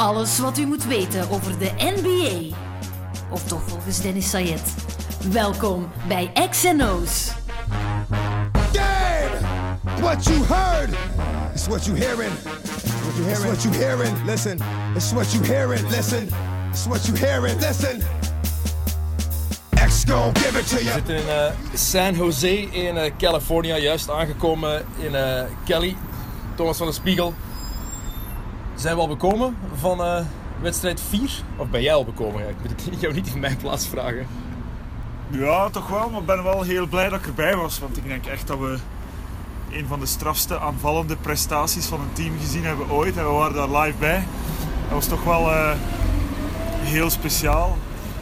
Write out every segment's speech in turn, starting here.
Alles wat u moet weten over de NBA. Of toch volgens Dennis Sayed. Welkom bij XNO's. Game! What you heard is what you hearing. What you hearing? It's what you hearing. Listen. It's what you hearing. Listen. It's what you hearing. Listen. X gon' give it to We zitten in eh, San Jose in eh, California, juist aangekomen in eh Cali. Thomas van de Spiegel. Zijn we al bekomen van eh, wedstrijd 4? Of ben jij al bekomen? Ik moet jou niet in mijn plaats vragen. Ja, toch wel, maar ik ben wel heel blij dat ik erbij was. Want ik denk echt dat we een van de strafste aanvallende prestaties van een team gezien hebben ooit. En we waren daar live bij. Dat was toch wel eh, heel speciaal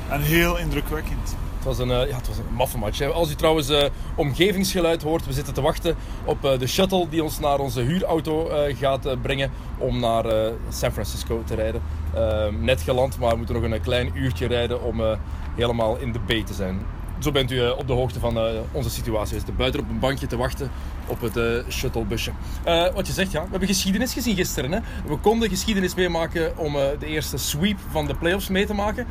en heel indrukwekkend. Was een, eh, ja, het was een maffe match. Als u trouwens eh, omgevingsgeluid hoort, we zitten te wachten op eh, de shuttle die ons naar onze huurauto gaat brengen om naar San Francisco te rijden. Net geland, maar we moeten nog een klein uurtje rijden om helemaal in de bay te zijn. Zo bent u eh, op de hoogte van eh, onze situatie. We zitten buiten op een bankje te wachten op het eh, shuttlebusje. Eh, wat je zegt, ja, we hebben geschiedenis gezien gisteren. Hè? We konden geschiedenis meemaken om de eerste sweep van de playoffs mee te maken,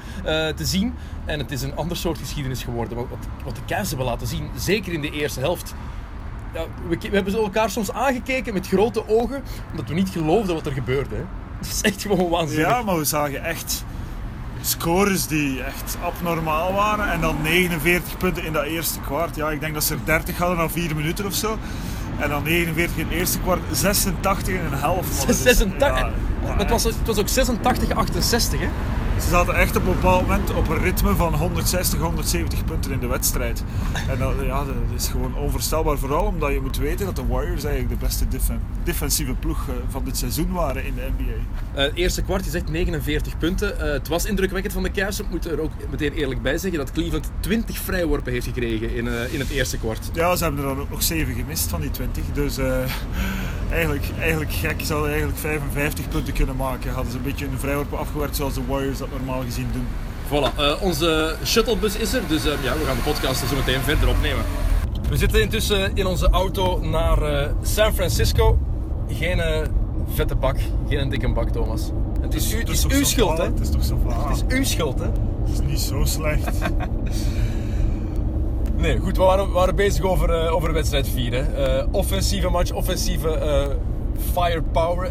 te zien. En het is een ander soort geschiedenis geworden. Wat, wat, de Cavs hebben laten zien, zeker in de eerste helft. We, we hebben elkaar soms aangekeken met grote ogen, omdat we niet geloofden wat er gebeurde. Hè? Het is echt gewoon waanzinnig. Ja, maar we zagen echt scores die echt abnormaal waren. En dan 49 punten in dat eerste kwart. Ja, ik denk dat ze er 30 hadden na 4 minuten of zo. En dan 49 in het eerste kwart, 86 in een is- 86, ja, ja, het, was, het was ook 86-68, hè? Ze zaten echt op een bepaald moment op een ritme van 160, 170 punten in de wedstrijd. En dat, ja, dat is gewoon onvoorstelbaar. Vooral omdat je moet weten dat de Warriors eigenlijk de beste defen- defensieve ploeg eh, van dit seizoen waren in de NBA. Eh, het eerste kwart, je zegt 49 punten. Eh, het was indrukwekkend van de Cavs. Ik moet er ook meteen eerlijk bij zeggen dat Cleveland 20 vrijworpen heeft gekregen in, eh, in het eerste kwart. Ja, ze hebben er dan ook nog 7 gemist van die 20. Dus eh, eigenlijk, eigenlijk gek. Ze hadden eigenlijk 55 punten kunnen maken. Hadden ze een beetje hun vrijworpen afgewerkt zoals de Warriors dat normaal gezien doen. Voilà, eh, onze shuttlebus is er, dus eh, ja, we gaan de podcast er zo meteen verder opnemen. We zitten intussen in onze auto naar eh, San Francisco. Geen eh, vette bak, geen dikke bak, Thomas. Het is, u, het is toch uw schuld, hè? Het is toch zo flauw? Het is uw schuld, hè? Het is niet zo slecht. Nee, goed, we waren, waren bezig over, eh, over wedstrijd 4. Hè. Eh, offensieve match, offensieve eh, firepower.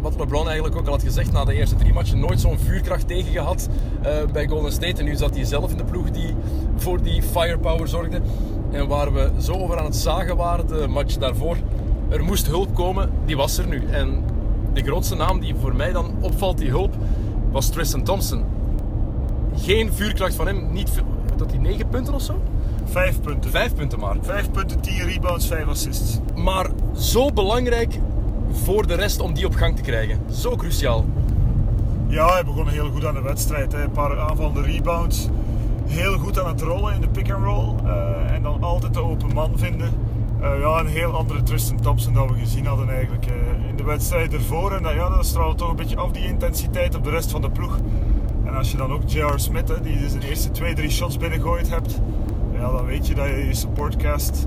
Wat LeBron eigenlijk ook al had gezegd na de eerste drie matchen, nooit zo'n vuurkracht tegen gehad eh, bij Golden State. En nu zat hij zelf in de ploeg die voor die firepower zorgde. En waar we zo over aan het zagen waren, de match daarvoor, er moest hulp komen, die was er nu. En de grootste naam die voor mij dan opvalt, die hulp, was Tristan Thompson. Geen vuurkracht van hem, niet dat hij 9 punten of zo? Vijf punten. Vijf punten maar. Vijf punten, 10 rebounds, 5 assists. Maar zo belangrijk voor de rest om die op gang te krijgen. Zo cruciaal. Ja, hij begon heel goed aan de wedstrijd. Hè. Een paar aanvallende rebounds. Heel goed aan het rollen in de pick-and-roll. Eh, en dan altijd de open man vinden. Eh, ja, een heel andere Tristan Thompson dan we gezien hadden eigenlijk eh, in de wedstrijd ervoor. En dat, ja, dat straalt toch een beetje af, die intensiteit op de rest van de ploeg. En als je dan ook J.R. Smith, hè, die zijn eerste twee, drie shots binnengooid hebt. Ja, dan weet je dat je je supportcast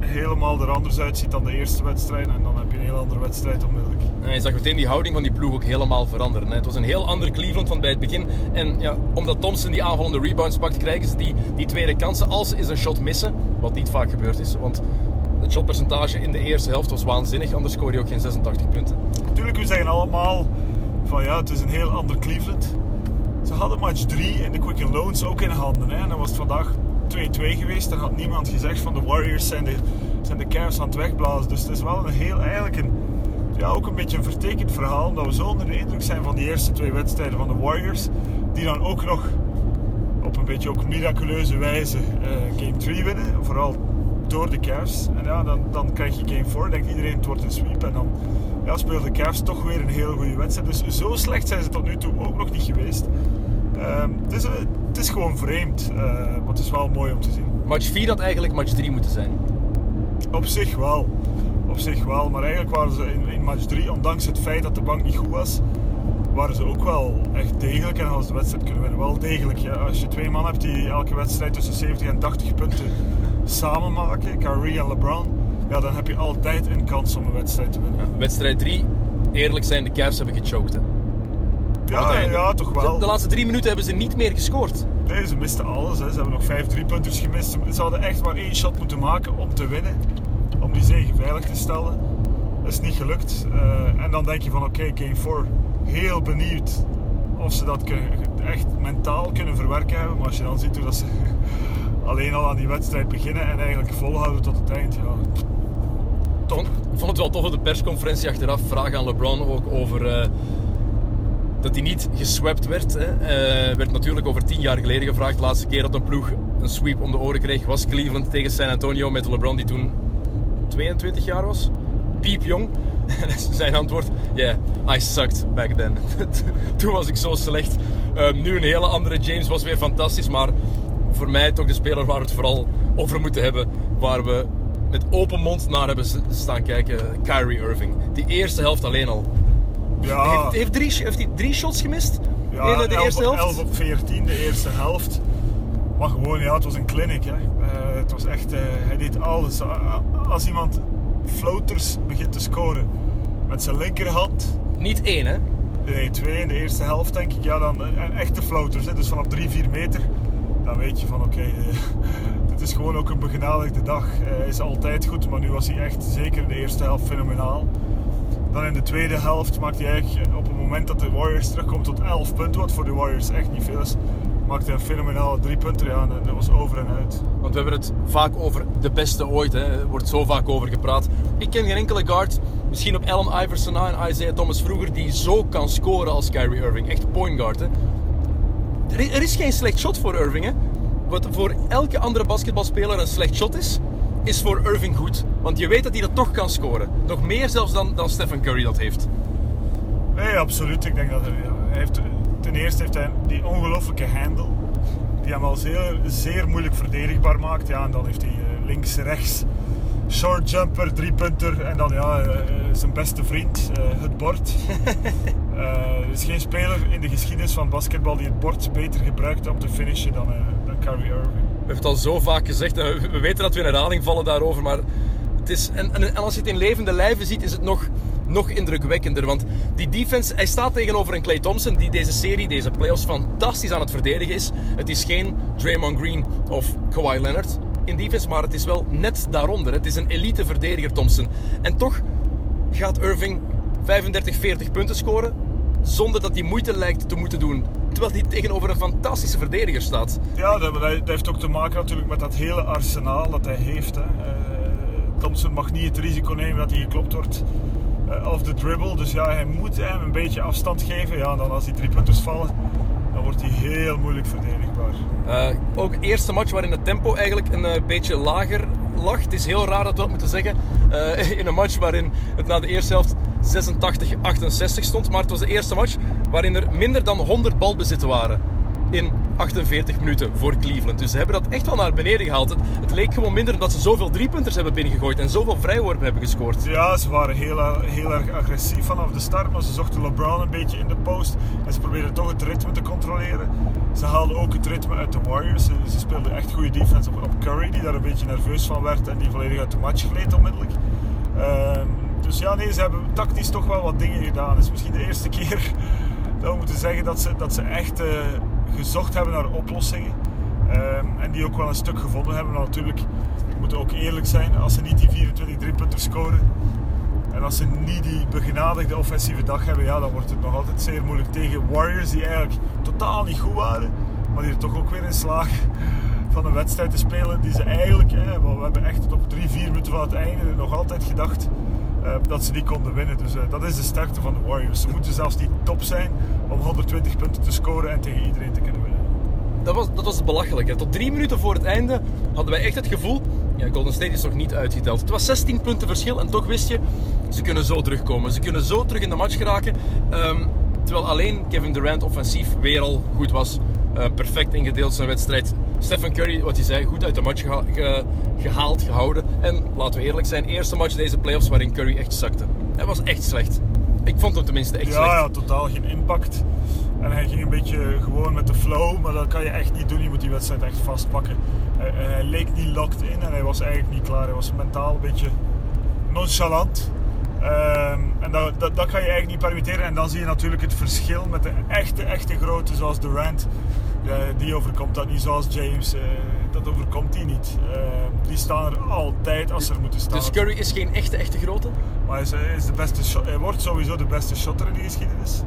helemaal er anders uitziet dan de eerste wedstrijd. En dan heb je een heel andere wedstrijd onmiddellijk. En je zag meteen die houding van die ploeg ook helemaal veranderen. hè. Het was een heel ander Cleveland van bij het begin. En ja, omdat Thompson die aanvallende rebounds pakt, krijgen ze die, die tweede kansen als ze eens een shot missen. Wat niet vaak gebeurd is. Want het shotpercentage in de eerste helft was waanzinnig. Anders scoor je ook geen 86 punten. Natuurlijk, we zeggen allemaal van ja, het is een heel ander Cleveland. Ze hadden match 3 in de Quicken Loans ook in handen. Hè. En dan was het vandaag 2-2 geweest. Dan had niemand gezegd van de Warriors zijn de, zijn de Cavs aan het wegblazen. Dus het is wel een heel, eigenlijk een, ja, ook een beetje een vertekend verhaal. Omdat we zo onder de indruk zijn van die eerste twee wedstrijden van de Warriors. Die dan ook nog op een beetje ook miraculeuze wijze eh, game 3 winnen. Vooral door de Cavs. En ja, dan, dan krijg je game 4. denkt iedereen het wordt een sweep. En dan ja, speelt de Cavs toch weer een hele goede wedstrijd. Dus zo slecht zijn ze tot nu toe ook nog niet geweest. Ehm, het, is, het is gewoon vreemd. eh, maar het is wel mooi om te zien. Match 4 had eigenlijk match 3 moeten zijn. Op zich wel. Op zich wel. Maar eigenlijk waren ze in, in match 3, ondanks het feit dat de bank niet goed was, waren ze ook wel echt degelijk en hadden ze de wedstrijd kunnen winnen. Wel degelijk. Ja. Als je twee man hebt die elke wedstrijd tussen 70 en 80 punten samen maken, Kyrie en LeBron, ja, dan heb je altijd een kans om een wedstrijd te winnen. Wedstrijd 3, eerlijk zijn, de Cavs hebben gechoked. hè. Ja, ja, toch wel. De laatste drie minuten hebben ze niet meer gescoord. Nee, ze misten alles. Hè. Ze hebben nog vijf driepunters gemist. Ze- Ze hadden echt maar één shot moeten maken om te winnen. Om die zege veilig te stellen. Dat is niet gelukt. Eh, en dan denk je van oké, game 4. Heel benieuwd of ze dat kunnen, echt mentaal kunnen verwerken hebben. Maar als je dan ziet hoe dat ze alleen al aan die wedstrijd beginnen en eigenlijk volhouden tot het eind. Ja, Ik vond, ik vond het wel tof op de persconferentie achteraf. Vraag aan LeBron ook over eh, dat hij niet geswept werd. Hè. Eh, werd natuurlijk over tien jaar geleden gevraagd. De laatste keer dat een ploeg een sweep om de oren kreeg was Cleveland tegen San Antonio met LeBron die toen 22 jaar was. Piepjong. En zijn antwoord, yeah, I sucked back then. toen was ik zo slecht. Eh, nu een hele andere James was weer fantastisch, maar voor mij toch de speler waar we het vooral over moeten hebben. Waar we met open mond naar hebben staan kijken. Kyrie Irving. Die eerste helft alleen al. Ja, Heeft, heeft, drie, heeft hij drie shots gemist? Ja, de 11 eerste op- helft? 11 op 14, de eerste helft. Maar gewoon, ja, het was een clinic. Hè. Eh, het was echt, eh, hij deed alles. Als iemand floaters begint te scoren met zijn linkerhand, Niet één, hè? nee, twee in de eerste helft denk ik, ja, dan en echte floaters. Hè, dus vanaf 3, 4 meter, dan weet je van oké, eh, dit is gewoon ook een begenadigde dag. Eh, Hij is altijd goed, maar nu was hij echt, zeker in de eerste helft, fenomenaal. Dan in de tweede helft maakt hij eigenlijk op het moment dat de Warriors terugkomt tot 11 punten, wat voor de Warriors echt niet veel is, maakt hij een fenomenale drie punten. Ja, en dat was over en uit. Want we hebben het vaak over de beste ooit. Hè. Er wordt zo vaak over gepraat. Ik ken geen enkele guard, misschien op Allen Iverson en Isaiah Thomas vroeger, die zo kan scoren als Kyrie Irving. Echt point guard. Hè. Er is geen slecht shot voor Irving. Hè. Wat voor elke andere basketbalspeler een slecht shot is, is voor Irving goed. Want je weet dat hij dat toch kan scoren. Nog meer zelfs dan, dan Stephen Curry dat heeft. Nee, absoluut. Ik denk dat hij, heeft, ten eerste heeft hij die ongelofelijke handle, die hem al zeer, zeer moeilijk verdedigbaar maakt. Ja, en dan heeft hij eh, links, rechts, short jumper, drie punter en dan ja, eh, zijn beste vriend, eh, het bord. Eh, er is geen speler in de geschiedenis van basketbal die het bord beter gebruikt om te finishen dan, eh, dan Kyrie Irving. We hebben het al zo vaak gezegd en we- we weten dat we in herhaling vallen daarover, maar het is, en als je het in levende lijven ziet, is het nog, nog indrukwekkender. Want die defense, hij staat tegenover een Clay Thompson die deze serie, deze playoffs fantastisch aan het verdedigen is. Het is geen Draymond Green of Kawhi Leonard in defense, maar het is wel net daaronder. Het is een elite verdediger Thompson. En toch gaat Irving 35, 40 punten scoren zonder dat hij moeite lijkt te moeten doen. Terwijl hij tegenover een fantastische verdediger staat. Ja, dat, dat heeft ook te maken natuurlijk met dat hele arsenaal dat hij heeft. Hè. Eh, Thompson mag niet het risico nemen dat hij geklopt wordt eh, off the dribble. Dus ja, hij moet hem een beetje afstand geven. Ja, en dan als die drie punters vallen, dan wordt hij heel moeilijk verdedigbaar. Uh, ook eerste match waarin het tempo eigenlijk een uh, beetje lager lag. Het is heel raar dat we dat moeten zeggen. Uh, in een match waarin het na de eerste helft 86-68 stond. Maar het was de eerste match waarin er minder dan 100 balbezitten waren. In 48 minuten voor Cleveland. Dus ze hebben dat echt wel naar beneden gehaald. Het, leek gewoon minder omdat ze zoveel driepunters hebben binnengegooid en zoveel vrijworpen hebben gescoord. Ja, ze waren heel, heel erg agressief vanaf de start, maar ze zochten LeBron een beetje in de post. En ze probeerden toch het ritme te controleren. Ze haalden ook het ritme uit de Warriors. Ze, ze speelden echt goede defense op, Curry, die daar een beetje nerveus van werd en die volledig uit de match gleed onmiddellijk. Uh, dus ja, nee, ze hebben tactisch toch wel wat dingen gedaan. Het is misschien de eerste keer dat we moeten zeggen dat ze, dat ze echt uh, gezocht hebben naar oplossingen. Um, en die ook wel een stuk gevonden hebben. Maar natuurlijk, we moeten ook eerlijk zijn, als ze niet die 24 driepunten scoren en als ze niet die begenadigde offensieve dag hebben, ja, dan wordt het nog altijd zeer moeilijk tegen Warriors die eigenlijk totaal niet goed waren, maar die er toch ook weer in slagen van een wedstrijd te spelen die ze eigenlijk, we hebben echt op drie, vier minuten van het einde nog altijd gedacht dat ze die konden winnen. Dus uh, dat is de sterkte van de Warriors. Ze moeten zelfs niet top zijn om 120 punten te scoren en tegen iedereen te kunnen winnen dat was, dat was belachelijk. Hè. Tot drie minuten voor het einde hadden wij echt het gevoel... Ja, Golden State is nog niet uitgeteld. Het was 16 punten verschil en toch wist je... Ze kunnen zo terugkomen. Ze kunnen zo terug in de match geraken. Um, terwijl alleen Kevin Durant offensief weer al goed was. Uh, perfect ingedeeld zijn wedstrijd. Stephen Curry, wat hij zei, goed uit de match geha ge gehaald, gehouden. En laten we eerlijk zijn, eerste match deze playoffs waarin Curry echt zakte. Hij was echt slecht. Ik vond hem tenminste echt ja, slecht. Ja, totaal geen impact. En hij ging een beetje gewoon met de flow, maar dat kan je echt niet doen. Je moet die wedstrijd echt vastpakken. Hij, hij leek niet locked in en hij was eigenlijk niet klaar. Hij was mentaal een beetje nonchalant. Ehm, en dat, dat, dat kan je eigenlijk niet permitteren. En dan zie je natuurlijk het verschil met de echte, echte grote zoals Durant. Uh, die overkomt dat niet zoals James. Uh, dat overkomt die niet. Uh, die staan er altijd als ze er moeten staan. Dus Curry is geen echte, echte grote? Maar hij, is de beste shot, hij wordt sowieso de beste shotter in de geschiedenis.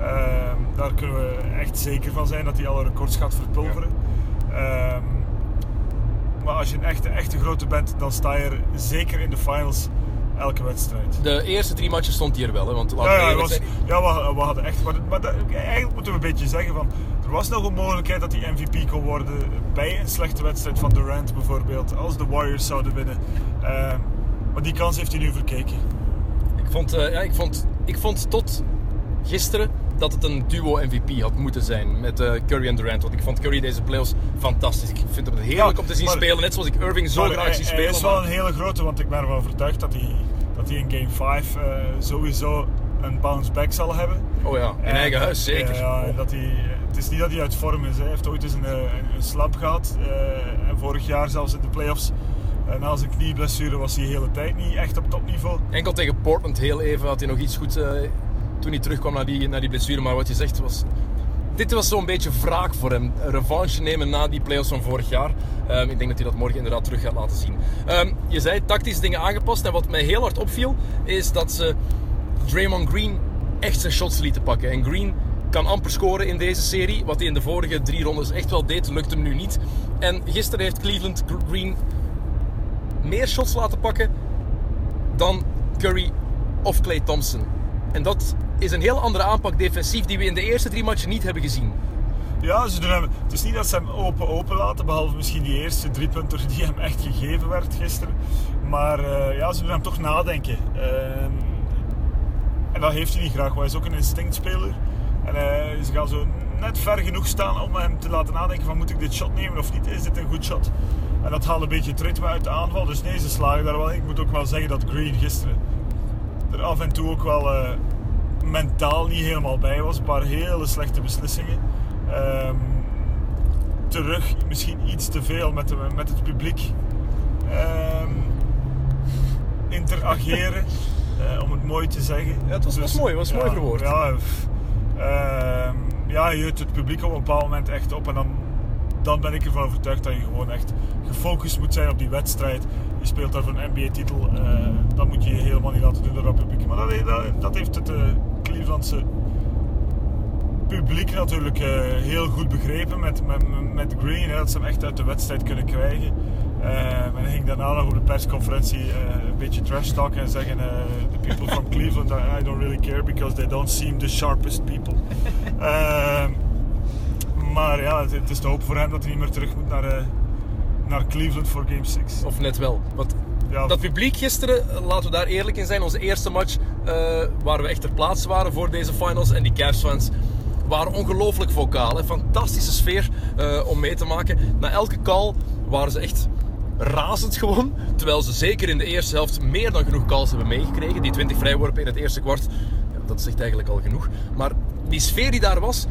Ehm, daar kunnen we echt zeker van zijn dat hij alle records gaat verpulveren. Ja. Maar als je een echte, echte grote bent, dan sta je er zeker in de finals elke wedstrijd. De eerste drie matches stond hij er wel, hè? want ja, ja, was, ja we, we, hadden echt. Maar, maar dat, eigenlijk moeten we een beetje zeggen van. Er was nog een mogelijkheid dat hij MVP kon worden bij een slechte wedstrijd van Durant bijvoorbeeld, als de Warriors zouden winnen. Uh, maar die kans heeft hij nu verkeken. Ik vond, uh, ja, ik vond, ik vond tot gisteren dat het een duo MVP had moeten zijn met uh, Curry en Durant. Want ik vond Curry deze playoffs fantastisch. Ik vind het heerlijk ja, om te zien spelen, net zoals ik Irving zo graag zie spelen. Hij is wel een hele grote, want ik ben ervan overtuigd dat hij, dat hij in Game 5 uh, sowieso een bounce back zal hebben. Oh ja, in eigen huis zeker. Ja, dat hij, het is niet dat hij uit vorm is. Hij heeft ooit eens een, een, een slap gehad. Uh, en vorig jaar zelfs in de playoffs. En na zijn knieblessure was hij de hele tijd niet echt op topniveau. Enkel tegen Portland heel even had hij nog iets goed toen hij terugkwam naar die, naar die blessure. Maar wat je zegt was... Dit was zo'n beetje wraak voor hem. Een revanche nemen na die playoffs van vorig jaar. Um, ik denk dat hij dat morgen inderdaad terug gaat laten zien. Um, je zei tactisch dingen aangepast. En wat mij heel hard opviel, is dat ze Draymond Green echt zijn shots lieten pakken. En Green kan amper scoren in deze serie. Wat hij in de vorige drie rondes echt wel deed, lukt hem nu niet. En gisteren heeft Cleveland Green meer shots laten pakken dan Curry of Clay Thompson. En dat is een heel andere aanpak defensief die we in de eerste drie matchen niet hebben gezien. Ja, ze doen hem, het is niet dat ze hem open open laten, behalve misschien die eerste drie punten die hem echt gegeven werd gisteren. Maar uh, ja, ze doen hem toch nadenken. Uh, en dat heeft hij niet graag, want hij is ook een instinctspeler. En uh, ze gaan zo net ver genoeg staan om hem te laten nadenken van moet ik dit shot nemen of niet, is dit een goed shot? En dat haalt een beetje het ritme uit de aanval, dus nee, ze slagen daar wel in. Ik moet ook wel zeggen dat Green gisteren er af en toe ook wel uh, mentaal niet helemaal bij was. Een paar hele slechte beslissingen. Um, terug misschien iets te veel met, de, met het publiek. Um, interageren, uh, om het mooi te zeggen. Ja, het was, dus, was mooi, was ja, mooi verwoord. Ja, uh, ja, je het het publiek op een bepaald moment echt op en dan, dan ben ik ervan overtuigd dat je gewoon echt gefocust moet zijn op die wedstrijd je speelt daar voor een NBA-titel, uh, dat moet je helemaal niet laten doen door dat publiek. Maar dat, dat, dat heeft het uh, Clevelandse publiek natuurlijk uh, heel goed begrepen met, met, met Green, hè, dat ze hem echt uit de wedstrijd kunnen krijgen. en hij ging daarna nog op de persconferentie een beetje trash talken en zeggen: The people from Cleveland, I don't really care because they don't seem the sharpest people. maar ja, het, het, is te hopen voor hem dat hij niet meer terug moet naar naar Cleveland voor Game 6. Of net wel. Want dat publiek gisteren, laten we daar eerlijk in zijn, onze eerste match uh, waar we echt ter plaatse waren voor deze finals. En die Cavs fans waren ongelooflijk vocaal. Hè. Fantastische sfeer uh, om mee te maken. Na elke call waren ze echt razend gewoon. Terwijl ze zeker in de eerste helft meer dan genoeg calls hebben meegekregen. Die 20 vrijworpen in het eerste kwart, ja, dat zegt eigenlijk al genoeg. Maar die sfeer die daar was,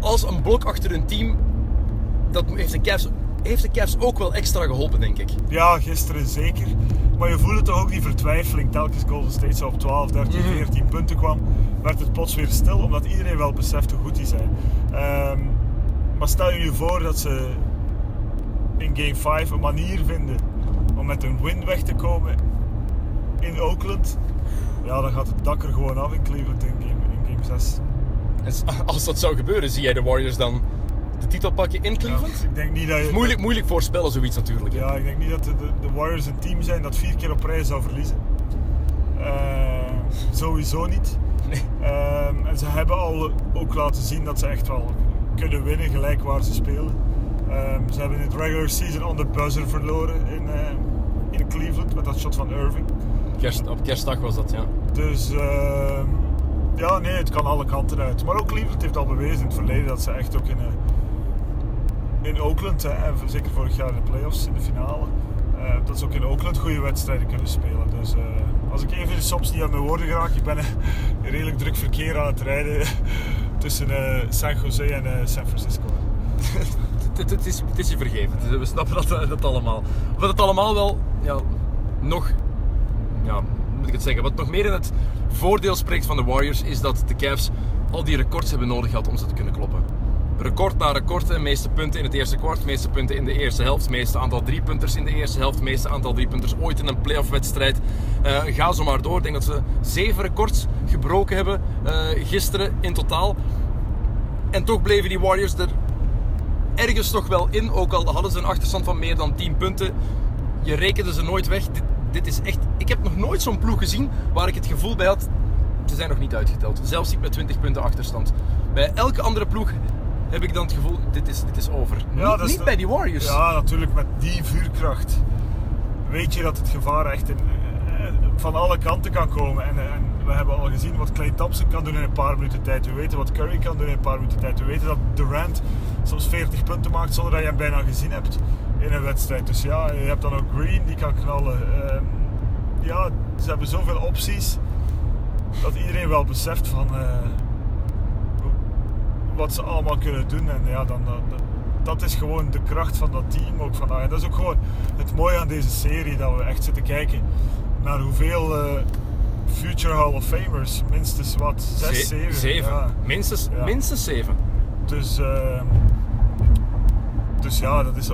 als een blok achter een team, dat heeft de Cavs heeft de Cavs ook wel extra geholpen, denk ik. Ja, gisteren zeker. Maar je voelde toch ook die vertwijfeling. Telkens Golden State zo op 12, 13, 14 punten kwam, werd het plots weer stil, omdat iedereen wel beseft hoe goed die zijn. Um, maar stel je je voor dat ze in Game 5 een manier vinden om met een win weg te komen in Oakland. Ja, dan gaat het dak er gewoon af in Cleveland in Game, in game 6. En als dat zou gebeuren, zie jij de Warriors dan de titel pakken in Cleveland? ik denk niet dat je, moeilijk, moeilijk voorspellen zoiets natuurlijk. Ja, ik denk niet dat de, de, Warriors een team zijn dat vier keer op rij zou verliezen. Uh, sowieso niet. Nee. Uh, en ze hebben al ook laten zien dat ze echt wel kunnen winnen gelijk waar ze spelen. Uh, ze hebben in het regular season on the buzzer verloren in, uh, in Cleveland met dat shot van Irving. Kerst, op kerstdag was dat, ja. Dus ehm, ja, nee, het kan alle kanten uit. Maar ook Cleveland heeft al bewezen in het verleden dat ze echt ook in, in Oakland, hè, en zeker vorig jaar in de playoffs, in de finale, uh, dat ze ook in Oakland goede wedstrijden kunnen spelen. Dus uh, als ik even soms niet aan mijn woorden raak, ik ben een redelijk druk verkeer aan het rijden tussen San Jose en San Francisco. het, is, is je vergeven, we snappen dat, dat allemaal. Wat het allemaal wel ja, nog, ja, moet ik het zeggen? Wat nog meer in het voordeel spreekt van de Warriors is dat de Cavs al die records hebben nodig gehad om ze te kunnen kloppen. Record na record, de meeste punten in het eerste kwart, meeste punten in de eerste helft, meeste aantal driepunters in de eerste helft, meeste aantal driepunters ooit in een playoff-wedstrijd. Uh, ga zo maar door. Ik denk dat ze zeven records gebroken hebben uh, gisteren in totaal. En toch bleven die Warriors er ergens toch wel in, ook al hadden ze een achterstand van meer dan 10 punten. Je rekende ze nooit weg. Dit is echt. Ik heb nog nooit zo'n ploeg gezien waar ik het gevoel bij had. Ze zijn nog niet uitgeteld. Zelfs niet met 20 punten achterstand. Bij elke andere ploeg heb ik dan het gevoel, dit is, dit is over. Ja, niet dat is niet bij die Warriors. Ja, natuurlijk met die vuurkracht weet je dat het gevaar echt in, eh, van alle kanten kan komen. En, en we hebben al gezien wat Clay Thompson kan doen in een paar minuten tijd. We weten wat Curry kan doen in een paar minuten tijd. We weten dat Durant soms 40 punten maakt zonder dat je hem bijna gezien hebt in een wedstrijd. Dus ja, je hebt dan ook Green die kan knallen. Ehm, ja, ze hebben zoveel opties dat iedereen wel beseft van eh, wat ze allemaal kunnen doen. En ja, dan, dan, dat is gewoon de kracht van dat team ook vandaag. En dat is ook gewoon het mooie aan deze serie, dat we echt zitten kijken naar hoeveel eh, future Hall of Famers, minstens wat, zes, Ze- zeven. zeven. Ja. Minstens, Ja. minstens zeven. Dus, ehm, dus ja, dat is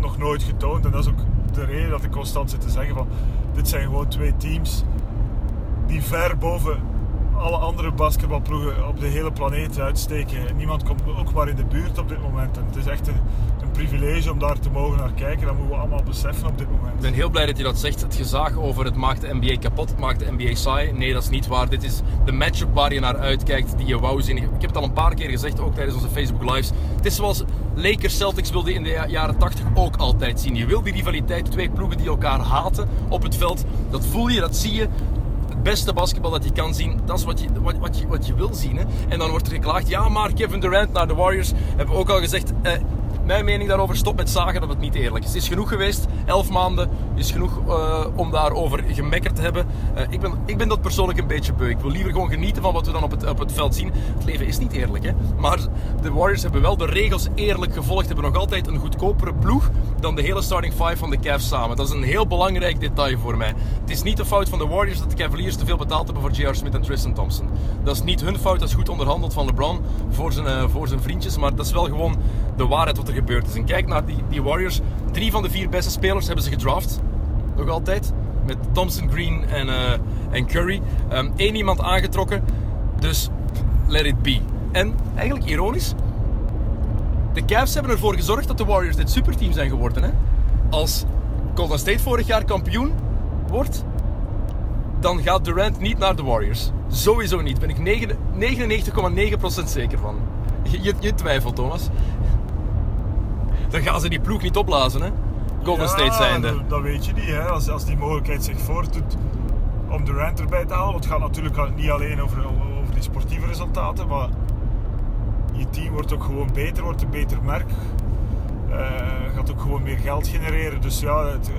nog nooit getoond. En dat is ook de reden dat ik constant zit te zeggen van dit zijn gewoon twee teams die ver boven alle andere basketbalploegen op de hele planeet uitsteken. Niemand komt ook maar in de buurt op dit moment. En het is echt een, een privilege om daar te mogen naar kijken. Dat moeten we allemaal beseffen op dit moment. Ik ben heel blij dat je dat zegt. Het gezaag over het maakt de NBA kapot, het maakt de NBA saai. Nee, dat is niet waar. Dit is de matchup waar je naar uitkijkt, die je wou zien. Ik heb het al een paar keer gezegd, ook tijdens onze Facebook lives. Het is zoals Lakers Celtics wilde in de ja- jaren 80 ook altijd zien. Je wil die rivaliteit, twee ploegen die elkaar haten op het veld. Dat voel je, dat zie je. Beste basketbal dat je kan zien, dat is wat je, wat, wat je, wat je wil zien. Hè? En dan wordt er geklaagd, ja maar Kevin Durant naar de Warriors. Hebben we ook al gezegd, eh, mijn mening daarover, stop met zagen dat het niet eerlijk is. Het is genoeg geweest, elf maanden is genoeg eh, om daarover gemekkerd te hebben. Eh, ik, ben, ik ben dat persoonlijk een beetje beu. Ik wil liever gewoon genieten van wat we dan op het, op het veld zien. Het leven is niet eerlijk, hè. Maar de Warriors hebben wel de regels eerlijk gevolgd. Hebben nog altijd een goedkopere ploeg dan de hele starting five van de Cavs samen. Dat is een heel belangrijk detail voor mij. Het is niet de fout van de Warriors dat de Cavaliers te veel betaald hebben voor J.R. Smith en Tristan Thompson. Dat is niet hun fout, dat is goed onderhandeld van LeBron voor zijn, eh, voor zijn vriendjes. Maar dat is wel gewoon de waarheid wat er is. En kijk naar die, die Warriors. Drie van de vier beste spelers hebben ze gedraft. Nog altijd. Met Thompson, Green en, eh, en Curry. Eén iemand aangetrokken. Dus let it be. En eigenlijk ironisch. De Cavs hebben ervoor gezorgd dat de Warriors dit superteam zijn geworden. Hè? Als Golden State vorig jaar kampioen wordt, dan gaat Durant niet naar de Warriors. Sowieso niet. Ben ik negen- 99,9% zeker van. Je, je twijfelt, Thomas. Dan gaan ze die ploeg niet opblazen, hè? Golden Ja, State zijnde. Dat, dat weet je niet, hè. Als, als die mogelijkheid zich voordoet om Durant erbij te halen. Want het gaat natuurlijk niet alleen over, over die sportieve resultaten, maar je team wordt ook gewoon beter, wordt een beter merk. Eh, gaat ook gewoon meer geld genereren. Dus ja, het, eh,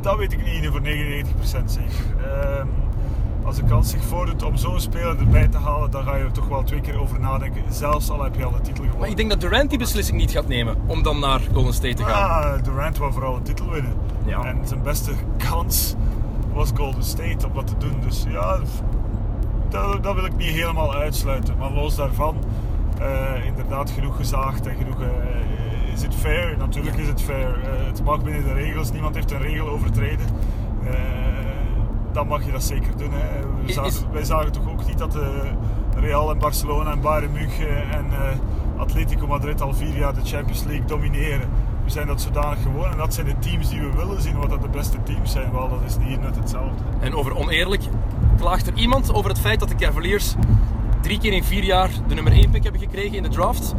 dat weet ik niet voor 99% zeker. Ehm, als de kans zich voordoet om zo'n speler erbij te halen, dan ga je er toch wel twee keer over nadenken. Zelfs al heb je al de titel gewonnen. Maar ik denk dat Durant die beslissing niet gaat nemen om dan naar Golden State te gaan. Ja, Durant wou vooral een titel winnen. Ja. En zijn beste kans was Golden State om dat te doen. Dus ja, dat, dat wil ik niet helemaal uitsluiten. Maar los daarvan, eh, inderdaad genoeg gezaagd en genoeg... eh, is het fair? Natuurlijk is het fair. Eh, het mag binnen de regels. Niemand heeft een regel overtreden. Dan mag je dat zeker doen. Hè. We Is- zagen- is- wij zagen toch ook niet dat eh, Real en Barcelona en Bayern München en eh, Atletico Madrid al vier jaar de Champions League domineren. We zijn dat zodanig gewoon en dat zijn de teams die we willen zien, wat dat de beste teams zijn. Wel, dat is hier net hetzelfde. En over oneerlijk, klaagt er iemand over het feit dat de Cavaliers drie keer in vier jaar de nummer 1 pick hebben gekregen in de draft?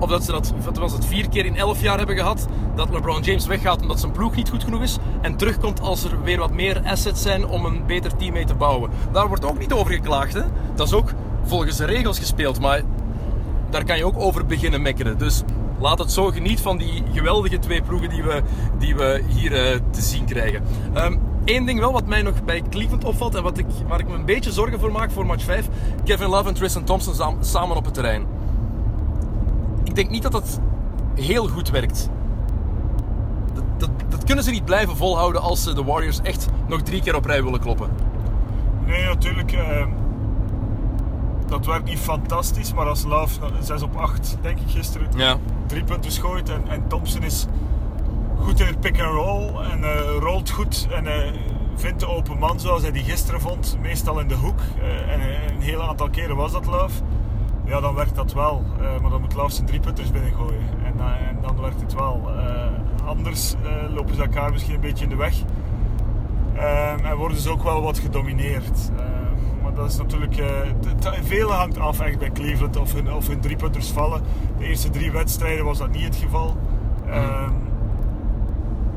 Of dat ze dat, wat was het, vier keer in elf jaar hebben gehad? Dat LeBron James weggaat omdat zijn ploeg niet goed genoeg is. En terugkomt als er weer wat meer assets zijn om een beter team mee te bouwen. Daar wordt ook niet over geklaagd. Hè? Dat is ook volgens de regels gespeeld. Maar daar kan je ook over beginnen mekkeren. Dus laat het zo geniet van die geweldige twee ploegen die we, die we hier eh, te zien krijgen. Eén ding wel wat mij nog bij Cleveland opvalt en wat ik, waar ik me een beetje zorgen voor maak voor match 5. Kevin Love en Tristan Thompson samen op het terrein. Ik denk niet dat dat heel goed werkt. Dat- dat, dat kunnen ze niet blijven volhouden als ze de Warriors echt nog drie keer op rij willen kloppen. Nee, natuurlijk. eh, dat werkt niet fantastisch, maar als Love 6 op 8, denk ik gisteren, Ja. drie punten gooit en, en Thompson is goed in het pick and roll en eh, rolt goed en eh, vindt de open man zoals hij die gisteren vond, meestal in de hoek. Eh, en een heel aantal keren was dat Love. Ja, dan werkt dat wel. Eh, maar dan moet Love zijn drie punters binnengooien. En, eh, en dan werkt het wel. Eh, anders lopen ze elkaar misschien een beetje in de weg. Ehm, en worden ze ook wel wat gedomineerd. Ehm, maar dat is natuurlijk. t- veel hangt af echt bij Cleveland of hun, of hun driepunters vallen. De eerste drie wedstrijden was dat niet het geval. Ehm,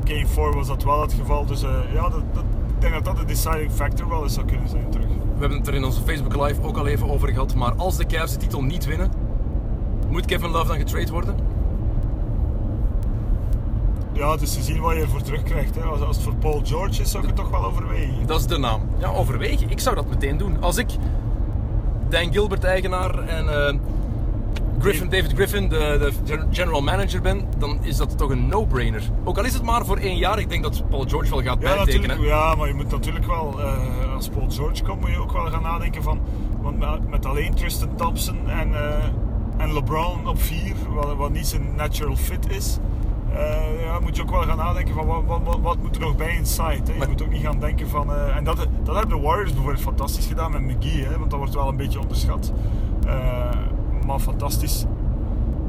Game 4 was dat wel het geval. Dus ja, dat, dat, ik denk dat dat de deciding factor wel eens zou kunnen zijn terug. We hebben het er in onze Facebook Live ook al even over gehad. Maar als de Cavs de titel niet winnen, moet Kevin Love dan getrade worden? Ja, het is te zien wat je ervoor terugkrijgt. Hè. Als, als het voor Paul George is, zou ik het toch wel overwegen. Dat is de naam. Ja, overwegen. Ik zou dat meteen doen. Als ik Dan Gilbert eigenaar en eh, Griffin, David Griffin de, de gen- general manager ben, dan is dat toch een no-brainer. Ook al is het maar voor één jaar. Ik denk dat Paul George wel gaat Ja, bijtekenen. ja, maar je moet natuurlijk wel, eh, als Paul George komt, moet je ook wel gaan nadenken van, want met- alleen Tristan Thompson en, eh, en LeBron op vier, wat, wat niet zijn natural fit is, eh, ja, moet je ook wel gaan nadenken van wat, wat, wat, moet er nog bij inside. Hè? Je Maar- moet ook niet gaan denken van, en dat, dat hebben de Warriors bijvoorbeeld fantastisch gedaan met McGee, hè, want dat wordt wel een beetje onderschat. Maar fantastisch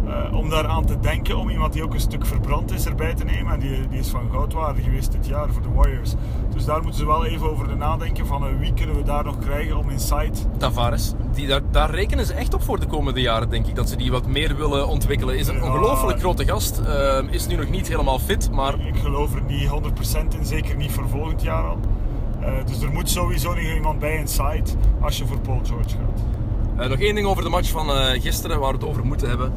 eh, om daaraan te denken, om iemand die ook een stuk verbrand is erbij te nemen. En die, die is van goudwaarde geweest dit jaar voor de Warriors. Dus daar moeten ze wel even over nadenken van eh, wie kunnen we daar nog krijgen om inside. Tavares, die, daar, daar rekenen ze echt op voor de komende jaren, denk ik. Dat ze die wat meer willen ontwikkelen. Is een Ja. ongelooflijk grote gast. eh, is nu nog niet helemaal fit, maar Ik geloof er niet 100% in, zeker niet voor volgend jaar al. Eh, dus er moet sowieso nog iemand bij inside als je voor Paul George gaat. Eh, nog één ding over de match van eh, gisteren, waar we het over moeten hebben.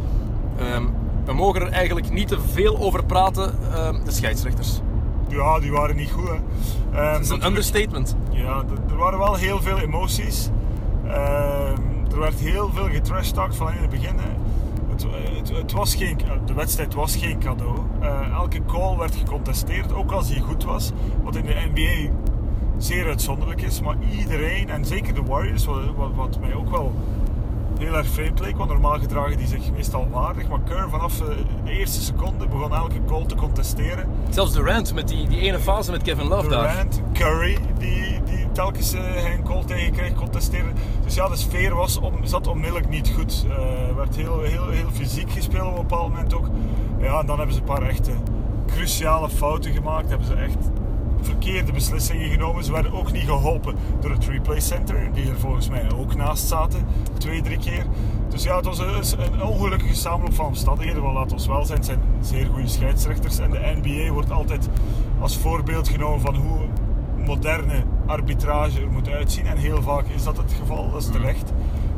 Ehm, we mogen er eigenlijk niet te veel over praten. Ehm, de scheidsrechters. Ja, die waren niet goed. Hè. Eh, Het is een understatement. Ja, er waren wel heel veel emoties. Ehm, er werd heel veel getrashtalkt van in het begin. hè. Het, het, het was geen, de wedstrijd was geen cadeau. Eh, elke call werd gecontesteerd, ook als die goed was. Wat in de NBA zeer uitzonderlijk is. Maar iedereen, en zeker de Warriors, wat, wat, wat mij ook wel heel erg vreemd leek. Want normaal gedragen die zich meestal waardig. Maar Kerr vanaf eh, de eerste seconde begon elke call te contesteren. Zelfs Durant met die, die ene fase met Kevin Love daar. Durant, Curry, die, die telkens eh, hij een call tegen kreeg, contesteren. Dus ja, de sfeer was om, zat onmiddellijk niet goed. Er werd heel, heel, heel fysiek gespeeld op een bepaald moment ook. Ja, en dan hebben ze een paar echte cruciale fouten gemaakt. Hebben ze echt verkeerde beslissingen genomen. Ze werden ook niet geholpen door het replay center, die er volgens mij ook naast zaten, twee, drie keer. Dus ja, het was een, een ongelukkige samenloop van omstandigheden. Want laat ons wel zijn, het zijn zeer goede scheidsrechters. En de NBA wordt altijd als voorbeeld genomen van hoe moderne arbitrage er moet uitzien. En heel vaak is dat het geval, dat is terecht.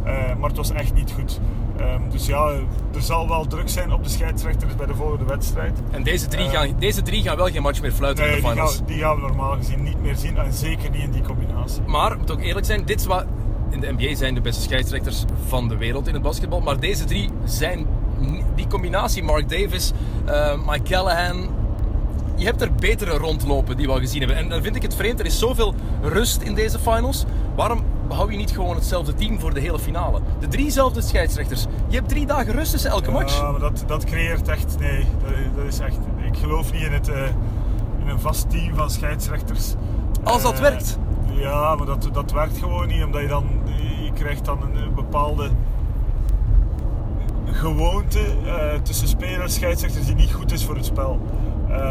Eh, maar het was echt niet goed. Ehm, dus ja, er zal wel druk zijn op de scheidsrechters bij de volgende wedstrijd. En deze drie, Eh. gaan, deze drie gaan wel geen match meer fluiten Nee, in de die finals. gaan, die gaan we normaal gezien niet meer zien. En zeker niet in die combinatie. Maar, moet ook eerlijk zijn, dit is wat in de NBA zijn de beste scheidsrechters van de wereld in het basketbal. Maar deze drie zijn, die combinatie, Mark Davis, eh, Mike Callahan, je hebt er betere rondlopen die we al gezien hebben. En dan vind ik het vreemd, er is zoveel rust in deze finals. Waarom hou je niet gewoon hetzelfde team voor de hele finale? De driezelfde scheidsrechters. Je hebt drie dagen rust tussen elke match. Ja, maar dat, dat creëert echt... Nee, dat, dat is echt... Ik geloof niet in, het, eh, in een vast team van scheidsrechters. Als dat Eh, werkt. Ja, maar dat, dat werkt gewoon niet. Omdat je dan... Je krijgt dan een, bepaalde gewoonte eh, tussen spelers en scheidsrechters die niet goed is voor het spel.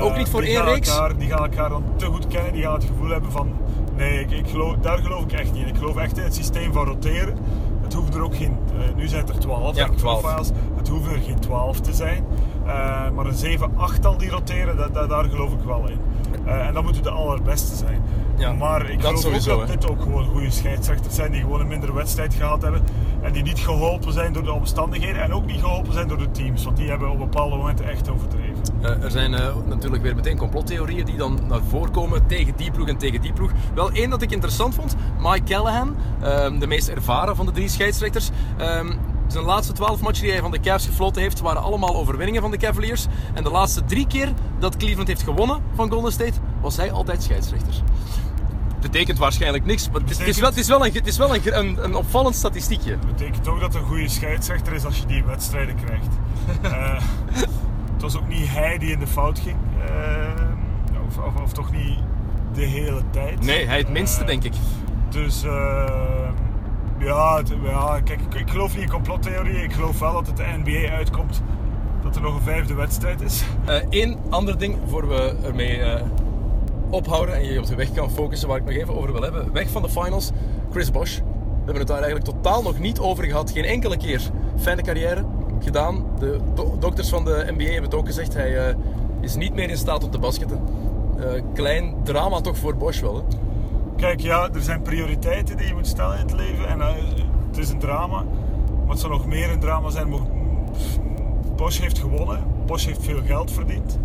Ook niet voor één reeks? Elkaar, die gaan elkaar dan te goed kennen. Die gaan het gevoel hebben van... Nee, ik, ik geloof, daar geloof ik echt niet in. Ik geloof echt in het systeem van roteren. Het hoeft er ook geen... eh, nu zijn het er 12 Ja, denk ik, 12. profiles. Het hoeven er geen 12 te zijn. Eh, maar een 7, 8 al die roteren, dat- daar geloof ik wel in. Eh, en dat moeten de allerbeste zijn. Ja, maar ik geloof sowieso, ook dat dit ook gewoon goede scheidsrechters zijn die gewoon een mindere wedstrijd gehad hebben. En die niet geholpen zijn door de omstandigheden en ook niet geholpen zijn door de teams. Want die hebben op bepaalde momenten echt overdreven. Eh, er zijn eh, natuurlijk weer meteen complottheorieën die dan naar voren komen tegen die ploeg en tegen die ploeg. Wel één dat ik interessant vond, Mike Callahan, ehm, de meest ervaren van de drie scheidsrechters, ehm, Zijn laatste 12 matchen die hij van de Cavs gefloten heeft, waren allemaal overwinningen van de Cavaliers. En de laatste drie keer dat Cleveland heeft gewonnen van Golden State, was hij altijd scheidsrechter. Betekent waarschijnlijk niks, maar het is, het is wel, het is wel, een, het is wel een, een, een opvallend statistiekje. Dat betekent ook dat het een goede scheidsrechter is als je die wedstrijden krijgt. Eh, het was ook niet hij die in de fout ging. eh, of, of, of toch niet de hele tijd. Nee, hij het minste, Eh, denk ik. Dus eh, ja, ja, kijk, ik, geloof niet in complottheorie. Ik geloof wel dat het de NBA uitkomt. Dat er nog een vijfde wedstrijd is. Eén ander ding voor we ermee eh, ophouden en je op de weg kan focussen, waar ik nog even over wil hebben. Weg van de finals, Chris Bosch. We hebben het daar eigenlijk totaal nog niet over gehad. Geen enkele keer. Fijne carrière gedaan. De do- dokters van de NBA hebben het ook gezegd. Hij eh, is niet meer in staat om te basketten. Eh, klein drama toch voor Bosch wel. Hè? Kijk, ja, er zijn prioriteiten die je moet stellen in het leven. En eh, het is een drama. Het zou nog meer een drama zijn. Bosch heeft gewonnen. Bosch heeft veel geld verdiend.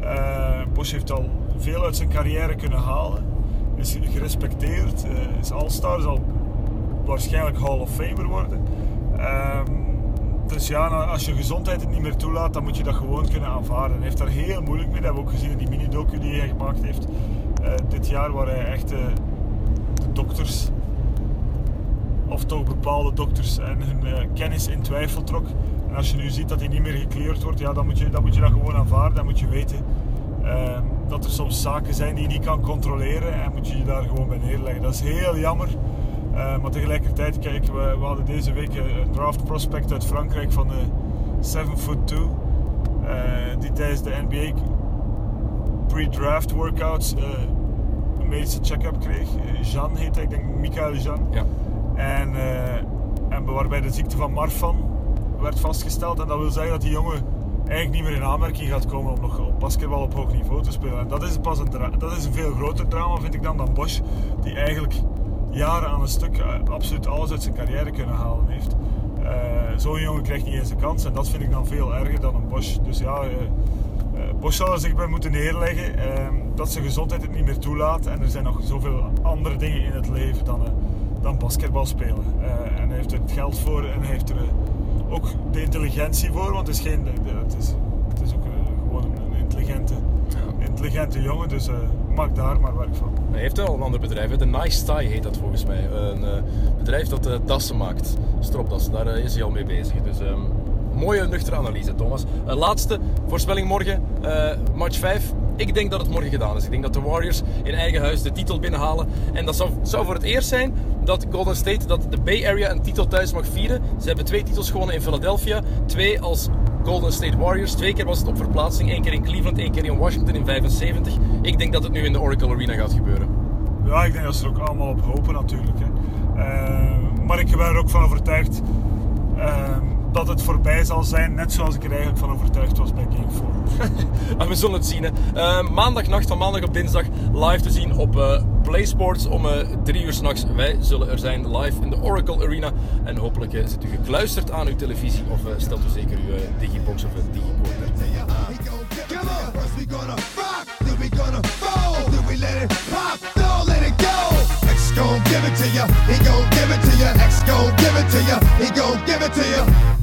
Eh Bosch heeft al veel uit zijn carrière kunnen halen. Is gerespecteerd. eh, is All-Star. Zal waarschijnlijk Hall of Famer worden. Ehm, dus ja, nou, als je gezondheid het niet meer toelaat, dan moet je dat gewoon kunnen aanvaarden. Hij heeft daar heel moeilijk mee. Dat hebben we ook gezien in die mini-docu die hij gemaakt heeft dit jaar, waar hij echt dokters, of toch bepaalde dokters, en hun eh, kennis in twijfel trok. En als je nu ziet dat hij niet meer gekleurd wordt, ja, dan, moet je, dan moet je dat gewoon aanvaarden. Dan moet je weten eh, dat er soms zaken zijn die je niet kan controleren en moet je je daar gewoon bij neerleggen. Dat is heel jammer. Eh, maar tegelijkertijd, kijk, we, we hadden deze week een draft prospect uit Frankrijk van de 7 foot 2. eh, die tijdens de NBA pre-draft workouts eh, medische check-up kreeg. Jean heet hij, ik denk Michael Jean. Ja. En, eh, en waarbij de ziekte van Marfan werd vastgesteld. En dat wil zeggen dat die jongen eigenlijk niet meer in aanmerking gaat komen om nog op basketbal op hoog niveau te spelen. En dat is pas een, dat is een veel groter drama, vind ik dan, dan Bosch. Die eigenlijk jaren aan een stuk eh, absoluut alles uit zijn carrière kunnen halen heeft. Eh, Zo'n jongen krijgt niet eens een kans. En dat vind ik dan veel erger dan een Bosch. Dus ja... Bosch zal er zich bij moeten neerleggen ehm, dat zijn gezondheid het niet meer toelaat. En er zijn nog zoveel andere dingen in het leven dan, eh, dan basketbal spelen. Eh, en hij heeft er het geld voor en hij heeft er eh, ook de intelligentie voor. Want het is, geen, het is, het is ook eh, gewoon een, intelligente, intelligente jongen. Dus eh, maak daar maar werk van. Hij heeft wel een ander bedrijf, de Nice Tie heet dat volgens mij. Een bedrijf dat dassen maakt, stropdassen, daar is hij al mee bezig. Dus ehm, mooie nuchtere analyse, Thomas. Eh, laatste voorspelling morgen, eh, match 5. Ik denk dat het morgen gedaan is. Ik denk dat de Warriors in eigen huis de titel binnenhalen. En dat zou, zou voor het eerst zijn dat Golden State, dat de Bay Area een titel thuis mag vieren. Ze hebben twee titels gewonnen in Philadelphia. Twee als Golden State Warriors. Twee keer was het op verplaatsing. Eén keer in Cleveland, één keer in Washington in 75. Ik denk dat het nu in de Oracle Arena gaat gebeuren. Ja, ik denk dat ze er ook allemaal op hopen natuurlijk. Hè. Eh, maar ik ben er ook van overtuigd eh, dat het voorbij zal zijn. Net zoals ik er eigenlijk van overtuigd was bij Game 4. En we zullen het zien. Hè. Eh, maandagnacht van maandag op dinsdag live te zien op eh PlaySports om eh, drie uur s'nachts. Wij zullen er zijn live in de Oracle Arena. En hopelijk zit u gekluisterd aan uw televisie of stelt u zeker uw digibox of een digicorder. Come on. First we gonna rock, then we gonna roll, then we let it pop, don't let it go. X gon' give it to ya, he gon' give it to ya. X gon' give it to ya, he gon' give it to ya.